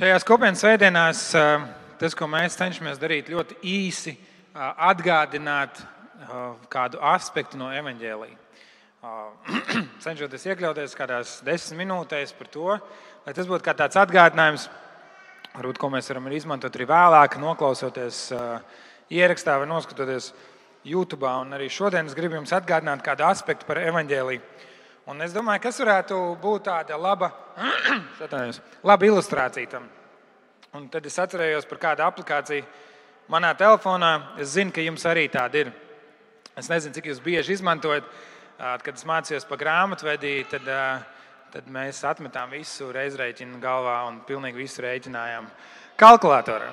Šajās kopienas svētdienās tas, ko mēs cenšamies darīt, ļoti īsi atgādināt kādu aspektu no evaņģēlīja. Cenšoties iekļauties kādās desmit minūtēs par to, lai tas būtu kā tāds atgādinājums, varbūt, ko mēs varam izmantot arī vēlāk, noklausoties ierakstā vai noskatoties YouTube. Un arī šodien es gribu jums atgādināt kādu aspektu par evaņģēlīju. Un es domāju, kas varētu būt tāda laba, laba ilustrācija tam. Un tad es atcerējos par kādu aplikāciju manā telefonā. Es zinu, ka jums arī tāda ir. Es nezinu, cik jūs bieži izmantojat. Kad es mācījos par grāmatvedī, tad, tad mēs atmetām visu reizrēķinu galvā un pilnīgi visu rēķinājām kalkulatorā.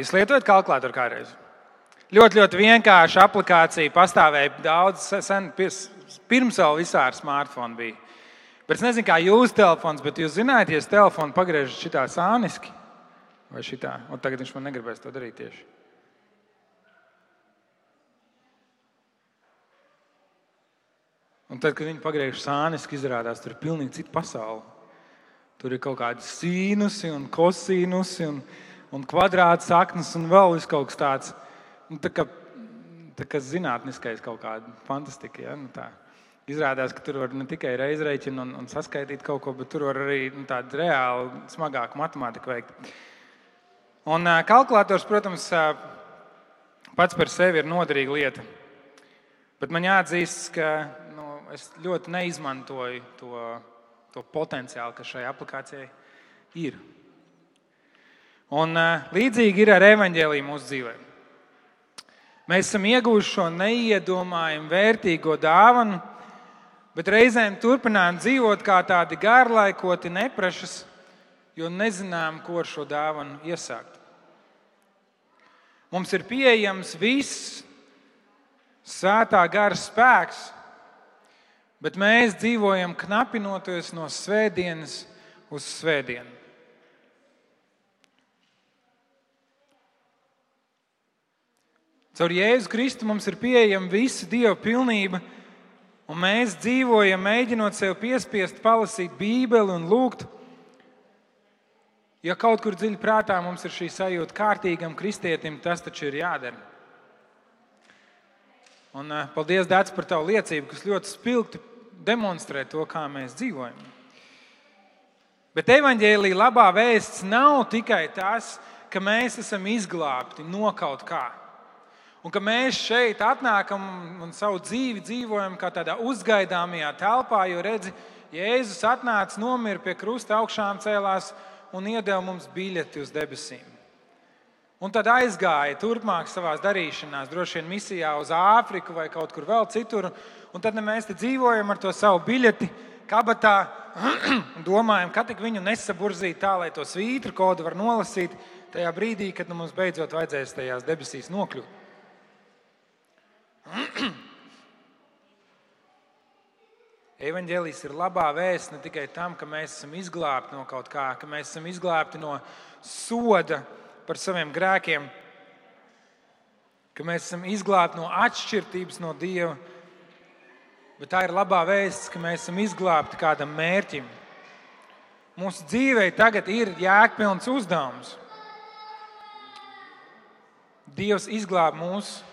Jūs lietojat kalkulatoru kādreiz? Ļoti, ļoti vienkārša aplikācija. Pastāvēja daudz sen, pirms vēl vispār smartphone bija. Bet es nezinu, kā jūsu telefons, bet jūs zināt, ja es telefonu pagriežu šitā sāniski vai šitā, un tagad viņš man negribēs to darīt tieši. Un tad, kad viņi pagriež sāniski, izrādās, tur ir pilnīgi cita pasaule. Tur ir kaut kādi sīnusi un kosīnusi un, un kvadrāts saknes un vēl kaut kas tāds. Nu, tā kā, tā kā zinātniskais kaut kāda fantastika. Ja? Nu, tā. Izrādās, ka tur var ne tikai reizrēķinu un, un saskaitīt kaut ko, bet tur var arī nu, tādu reālu, smagāku matemātiku veikt. Un uh, kalkulators, protams, uh, pats par sevi ir noderīga lieta. Bet man jāatzīst, ka nu, es ļoti neizmantoju to, to potenciālu, kas šai aplikācijai ir. Un uh, līdzīgi ir ar evaņģēlīju mūsu dzīvē. Mēs esam ieguvuši šo neiedomājumu vērtīgo dāvanu Bet reizēm turpinām dzīvot kā tādi garlaikoti neprašas, jo nezinām, ko ar šo dāvanu iesākt. Mums ir pieejams viss svētā gara spēks, bet mēs dzīvojam knapinoties no svētdienas uz svētdienu. Caur Jēzu Kristu mums ir pieejama visa Dieva pilnība Un mēs dzīvojam, mēģinot sev piespiest, palasīt Bībeli un lūgt. Ja kaut kur dziļi prātā mums ir šī sajūta, kārtīgam kristietim tas taču ir jādara. Un, uh, paldies, Dārts, par tavu liecību, kas ļoti spilgti demonstrē to, kā mēs dzīvojam. Bet evanģēlīja labā vēsts nav tikai tas, ka mēs esam izglābti no kaut kā. Un ka mēs šeit atnākam un savu dzīvi dzīvojam kā tādā uzgaidāmajā telpā, jo redzi, Jēzus atnāca, nomira pie krusta augšām cēlās un iedeva mums biļeti uz debesīm. Un tad aizgāja turpmāk savā darīšanā, droši vien misijā uz Āfriku vai kaut kur vēl citur. Un tad mēs te dzīvojam ar to savu biļeti kabatā domājam, kā tik viņu nesaburzīt tā, lai to svītru kodu var nolasīt tajā brīdī, kad nu, mums beidzot vajadzēs tajās debesīs nokļūt. Evangelijas ir labā vēsts ne tikai tam, ka mēs esam izglābti no kaut kā, ka mēs esam izglābti no soda par saviem grēkiem, ka mēs esam izglābti no atšķirības no Dieva, bet tā ir labā vēsts, ka mēs esam izglābti kādam mērķim. Mūsu dzīvē tagad ir jēgpilns uzdevums. Dievs izglāb mūsu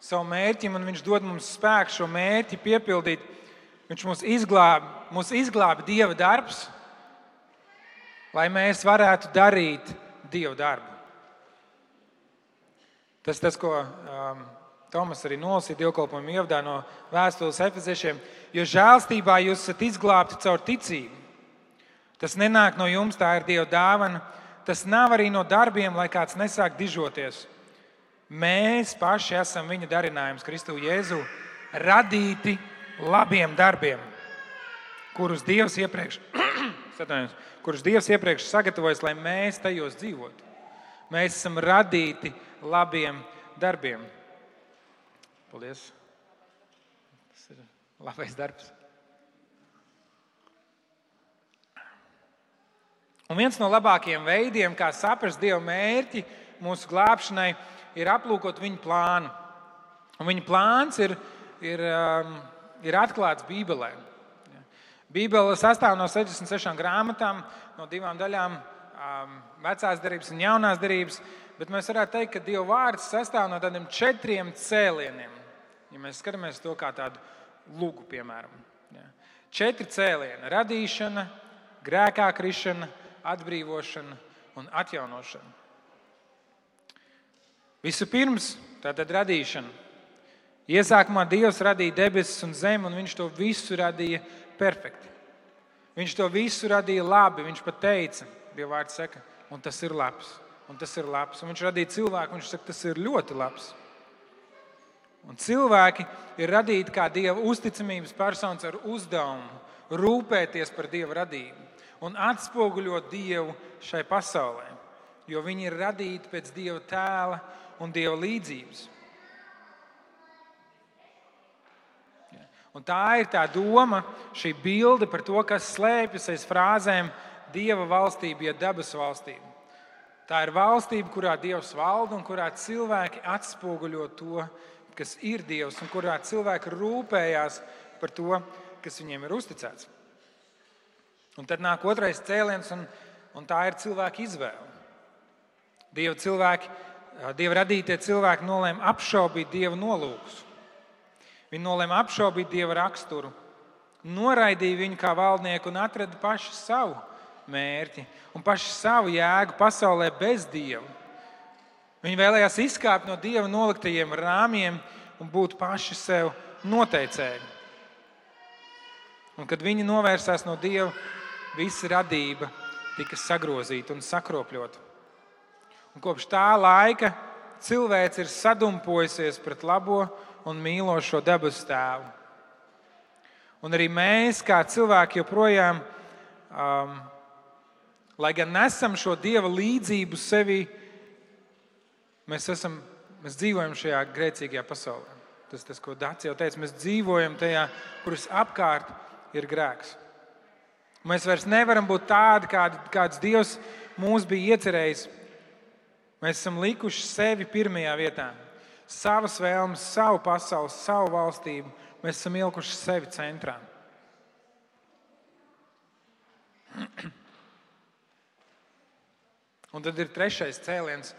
savu mērķim, un Viņš dod mums spēku šo mērķi piepildīt. Viņš mūs izglāba, mūs izglāba Dieva darbs, lai mēs varētu darīt Dieva darbu. Tas tas, ko um, Tomas arī nolasīja dievkalpojumu ievadā no vēstules efeziešiem, jo žēlstībā jūs esat izglābti caur ticību. Tas nenāk no jums, tā ir Dieva dāvana. Tas nav arī no darbiem, lai kāds nesāk dižoties. Mēs paši esam viņa darinājums, Kristu Jēzu, radīti labiem darbiem, kurus Dievs iepriekš, kurus Dievs iepriekš sagatavojis, lai mēs tajos dzīvotu. Mēs esam radīti labiem darbiem. Paldies! Tas ir labais darbs. Un viens no labākajiem veidiem, kā saprast Dieva mērķi mūsu glābšanai, ir aplūkot viņa plānu. Un viņa plāns ir, ir, um, ir atklāts Bībelē. Bībele sastāv no 66 grāmatām, no divām daļām - vecās derības un jaunās derības. Bet mēs varētu teikt, ka Dieva vārds sastāv no tādiem četriem cēlieniem. Ja mēs skatāmies to kā tādu lugu, piemēram, četri cēlieni - radīšana, grēkā krišana, atbrīvošana un atjaunošana. Vispirms tā tad radīšana. Iesākumā Dievs radīja debesis un zemi, un Viņš to visu radīja perfekti. Viņš to visu radīja labi. Viņš pat teica, Dieva vārds saka, un tas ir labs. Un tas ir labs. Un viņš radīja cilvēku, viņš saka, tas ir ļoti labs. Un cilvēki ir radīti kā Dieva uzticamības personas ar uzdevumu rūpēties par Dieva radību un atspoguļot Dievu šai pasaulē. Jo viņi ir radīti pēc Dieva tēla un Dieva līdzības. Un tā ir tā doma, šī bilde par to, kas slēpjas aiz frāzēm Dieva valstība, ja dabas valstība. Tā ir valstība, kurā Dievs valda un kurā cilvēki atspoguļo to, kas ir Dievs, un kurā cilvēki rūpējās par to, kas viņiem ir uzticēts. Un tad nāk otrais cēliens, un, un tā ir cilvēka izvēle. Dieva, cilvēki, Dieva radītie cilvēki nolēma apšaubīt Dieva nolūkus. Viņi nolēma apšaubīt Dieva raksturu, noraidīja viņu kā valdnieku un atrada pašu savu mērķi un pašu savu jēgu pasaulē bez Dieva. Viņi vēlējās izkāpt no Dieva noliktajiem rāmjiem un būt paši sev noteicēji. Un kad viņi novērsās no Dieva, visa radība tika sagrozīta un sakropļota. Un kopš tā laika cilvēks ir sadumpojusies pret labo un mīlošo debesu tēvu. Un arī mēs, kā cilvēki, joprojām, um, lai gan nesam šo dieva līdzību sevi, mēs, esam, mēs dzīvojam šajā grēcīgajā pasaulē. Tas, tas ko Dārts jau teica, mēs dzīvojam tajā, kuras apkārt ir grēks. Mēs vairs nevaram būt tādi, kādi, kāds Dievs mūs bija iecerējis. Mēs esam likuši sevi pirmajā vietā. Savas vēlmes, savu pasauli, savu valstību. Mēs esam ielikuši sevi centrā. Un tad ir trešais cēliens,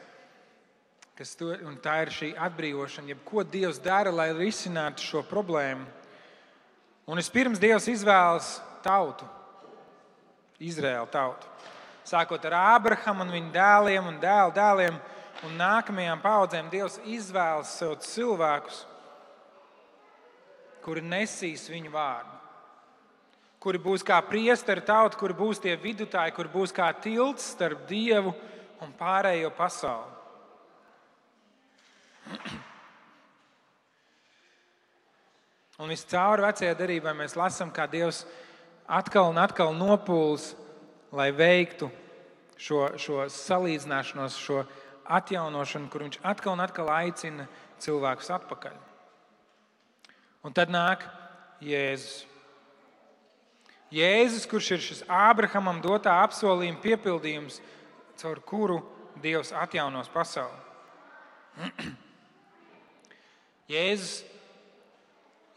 kas to, tā ir šī atbrīvošana. Jeb, ko Dievs dara, lai risinātu šo problēmu? Un vispirms Dievs izvēlas tautu, Izraēlu tautu. Sākot ar Ābrahāmu un viņa dēliem un dēlu dēliem, un nākamajām paudzēm Dievs izvēlas sev cilvēkus, kuri nesīs viņu vārdu. Kuri būs kā priesteri tauta, kuri būs tie vidutāji, kuri būs kā tilts starp Dievu un pārējo pasauli. Un viscaur vecajā darbā mēs lasām, kā Dievs atkal un atkal nopūlis, lai veiktu šo, šo salīdzināšanos, šo atjaunošanu, kur viņš atkal un atkal aicina cilvēkus atpakaļ. Un tad nāk Jēzus. Jēzus, kurš ir šis Ābrahamam dotā apsolījuma piepildījums, caur kuru Dievs atjaunos pasauli. Jēzus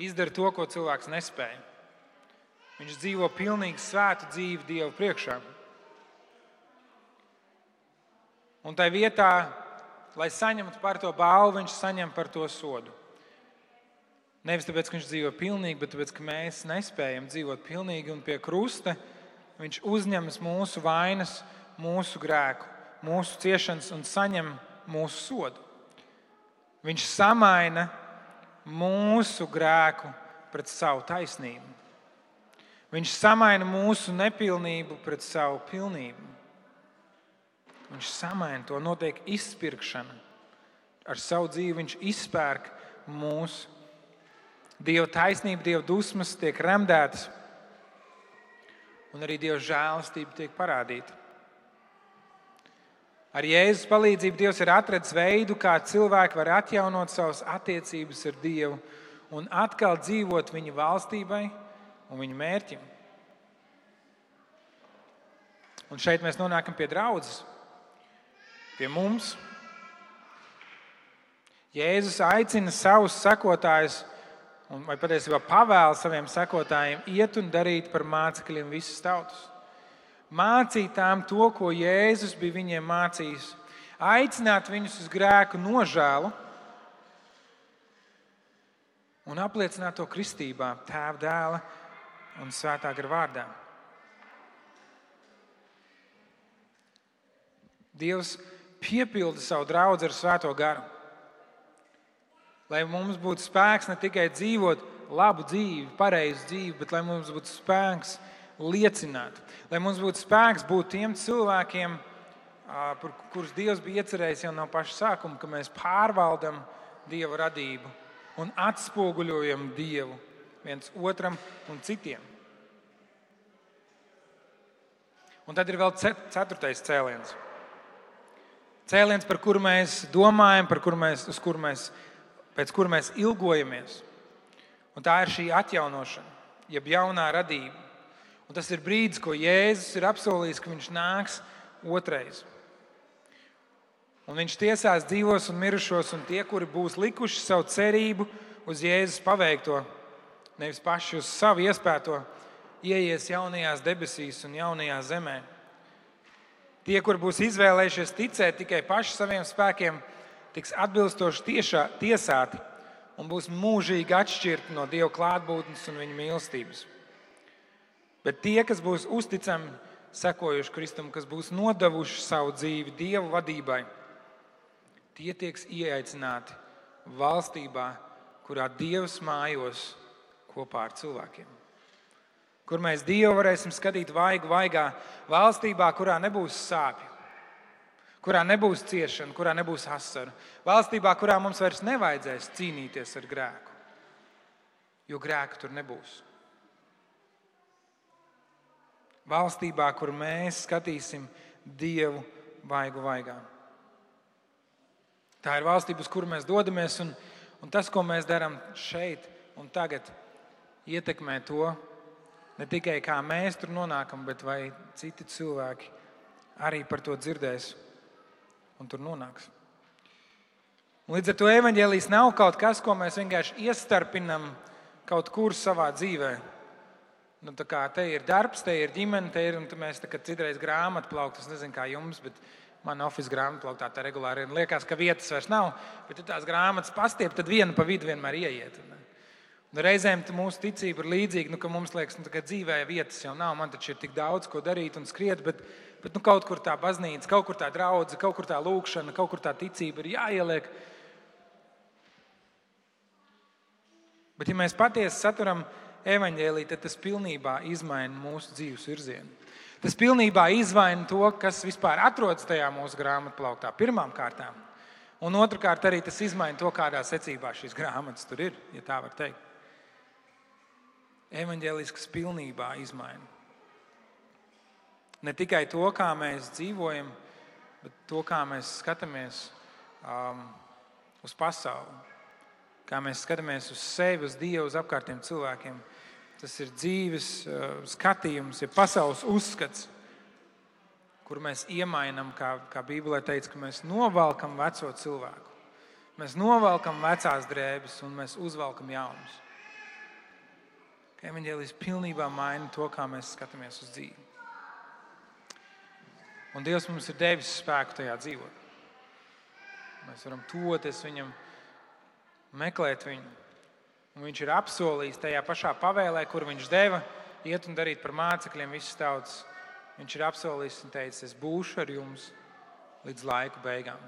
izdara to, ko cilvēks nespēja. Viņš dzīvo pilnīgi svētu dzīvi Dieva priekšā. Un tai vietā, lai saņemtu par to balvu, viņš saņem par to sodu. Nevis tāpēc, ka viņš dzīvo pilnīgi, bet tāpēc, ka mēs nespējam dzīvot pilnīgi un pie krusta viņš uzņemas mūsu vainas, mūsu grēku, mūsu ciešanas un saņem mūsu sodu. Viņš samaina mūsu grēku pret savu taisnību. Viņš samaina mūsu nepilnību pret savu pilnību. Viņš samaina to, notiek izpirkšana. Ar savu dzīvi viņš izpērk mūsu. Dieva taisnība, Dieva dusmas tiek remdētas, un arī Dieva žēlastība tiek parādīta. Ar Jēzus palīdzību Dievs ir atradzis veidu, kā cilvēki var atjaunot savas attiecības ar Dievu un atkal dzīvot viņa valstībai un viņa mērķim. Un šeit mēs nonākam pie draudzes, pie mums. Jēzus aicina savus sekotājus vai patiesībā pavēla saviem sekotājiem iet un darīt par mācekļiem visas tautas. Mācīt tām to, ko Jēzus bija viņiem mācījis, aicināt viņus uz grēku nožēlu un apliecināt to kristībā, tēva dēla un svētā gara vārdā. Dievs piepilda savu draugu ar svēto garu. Lai mums būtu spēks ne tikai dzīvot labu dzīvi, pareizu dzīvi, bet lai mums būtu spēks liecināt. Lai mums būtu spēks būt tiem cilvēkiem, kurus Dievs bija iecerējis jau no paša sākuma, ka mēs pārvaldam Dieva radību un atspoguļojam Dievu viens otram un citiem. Un tad ir vēl ceturtais cēliens. Cēliens, par kuru mēs domājam, kur mēs, kur mēs, pēc kura mēs ilgojamies. Un tā ir šī atjaunošana, jeb jaunā radība. Un tas ir brīdis, ko Jēzus ir apsolījis, ka viņš nāks otrais. Un viņš tiesās dzīvos un mirušos, un tie, kuri būs likuši savu cerību uz Jēzus paveikto, nevis paši uz savu iespēto, ieies jaunajās debesīs un jaunajā zemē. Tie, kur būs izvēlējušies ticēt tikai paši saviem spēkiem, tiks atbilstoši tiešā, tiesāti un būs mūžīgi atšķirti no Dieva klātbūtnes un viņa mīlestības. Bet tie, kas būs uzticami, sekojuši Kristum, kas būs nodevuši savu dzīvi Dieva vadībai, tie tiks ieaicināti valstībā, kurā Dievs mājos kopā ar cilvēkiem kur mēs Dievu varēsim skatīt vaigu vaigā, valstībā, kurā nebūs sāpju, kurā nebūs ciešana, kurā nebūs asaru, valstībā, kurā mums vairs nevajadzēs cīnīties ar grēku, jo grēku tur nebūs. Valstībā, kur mēs skatīsim Dievu vaigu vaigā. Tā ir valstība, uz kuru mēs dodamies, un, un tas, ko mēs darām šeit un tagad, ietekmē to, Ne tikai kā mēs tur nonākam, bet vai citi cilvēki arī par to dzirdēs un tur nonāks. Un līdz ar to evaņģēlijas nav kaut kas, ko mēs vienkārši iestarpinam kaut kur savā dzīvē. Nu, te ir darbs, te ir ģimene, te ir un te mēs tā, citreiz grāmatu plaukt. Es nezinu, kā jums, bet man oficiālā grāmatā plauktā tā regulāri ir. Liekas, ka vietas vairs nav, bet ja tās grāmatas pastiep, tad viena pa vidu vienmēr ieiet. Un, Nu, reizēm mūsu ticība ir līdzīga, nu, ka mums liekas, nu, ka dzīvē vietas jau nav. Man taču ir tik daudz ko darīt un skriet, bet, bet nu, kaut kur tā baznīca, kaut kur tā draudzene, kaut kur tā lūkšana, kaut kur tā ticība ir jāieliek. Bet, ja mēs patiesi saturam evaņģēlī, tad tas pilnībā izmaina mūsu dzīves virzienu. Tas pilnībā izmaina to, kas vispār atrodas tajā mūsu grāmatplauktā pirmām kārtām. Un otrkārt, arī tas izmaina to, kādā secībā šīs grāmatas tur ir, ja tā var teikt evaņģēlisks pilnībā izmaina. Ne tikai to, kā mēs dzīvojam, bet to, kā mēs skatāmies um, uz pasauli, kā mēs skatāmies uz sevi, uz Dievu, uz apkārtējiem cilvēkiem. Tas ir dzīves uh, skatījums, ir pasaules uzskats, kur mēs iemainām, kā, kā Bībelē teica, ka mēs novelkam veco cilvēku. Mēs novelkam vecās drēbes un mēs uzvelkam jaunus ka evaņģēlijs pilnībā maina to, kā mēs skatāmies uz dzīvi. Un Dievs mums ir devis spēku tajā dzīvot. Mēs varam toties viņam, meklēt viņu. Un viņš ir apsolījis tajā pašā pavēlē, kur viņš deva, iet un darīt par mācekļiem visas tautas. Viņš ir apsolījis un teicis, es būšu ar jums līdz laika beigām.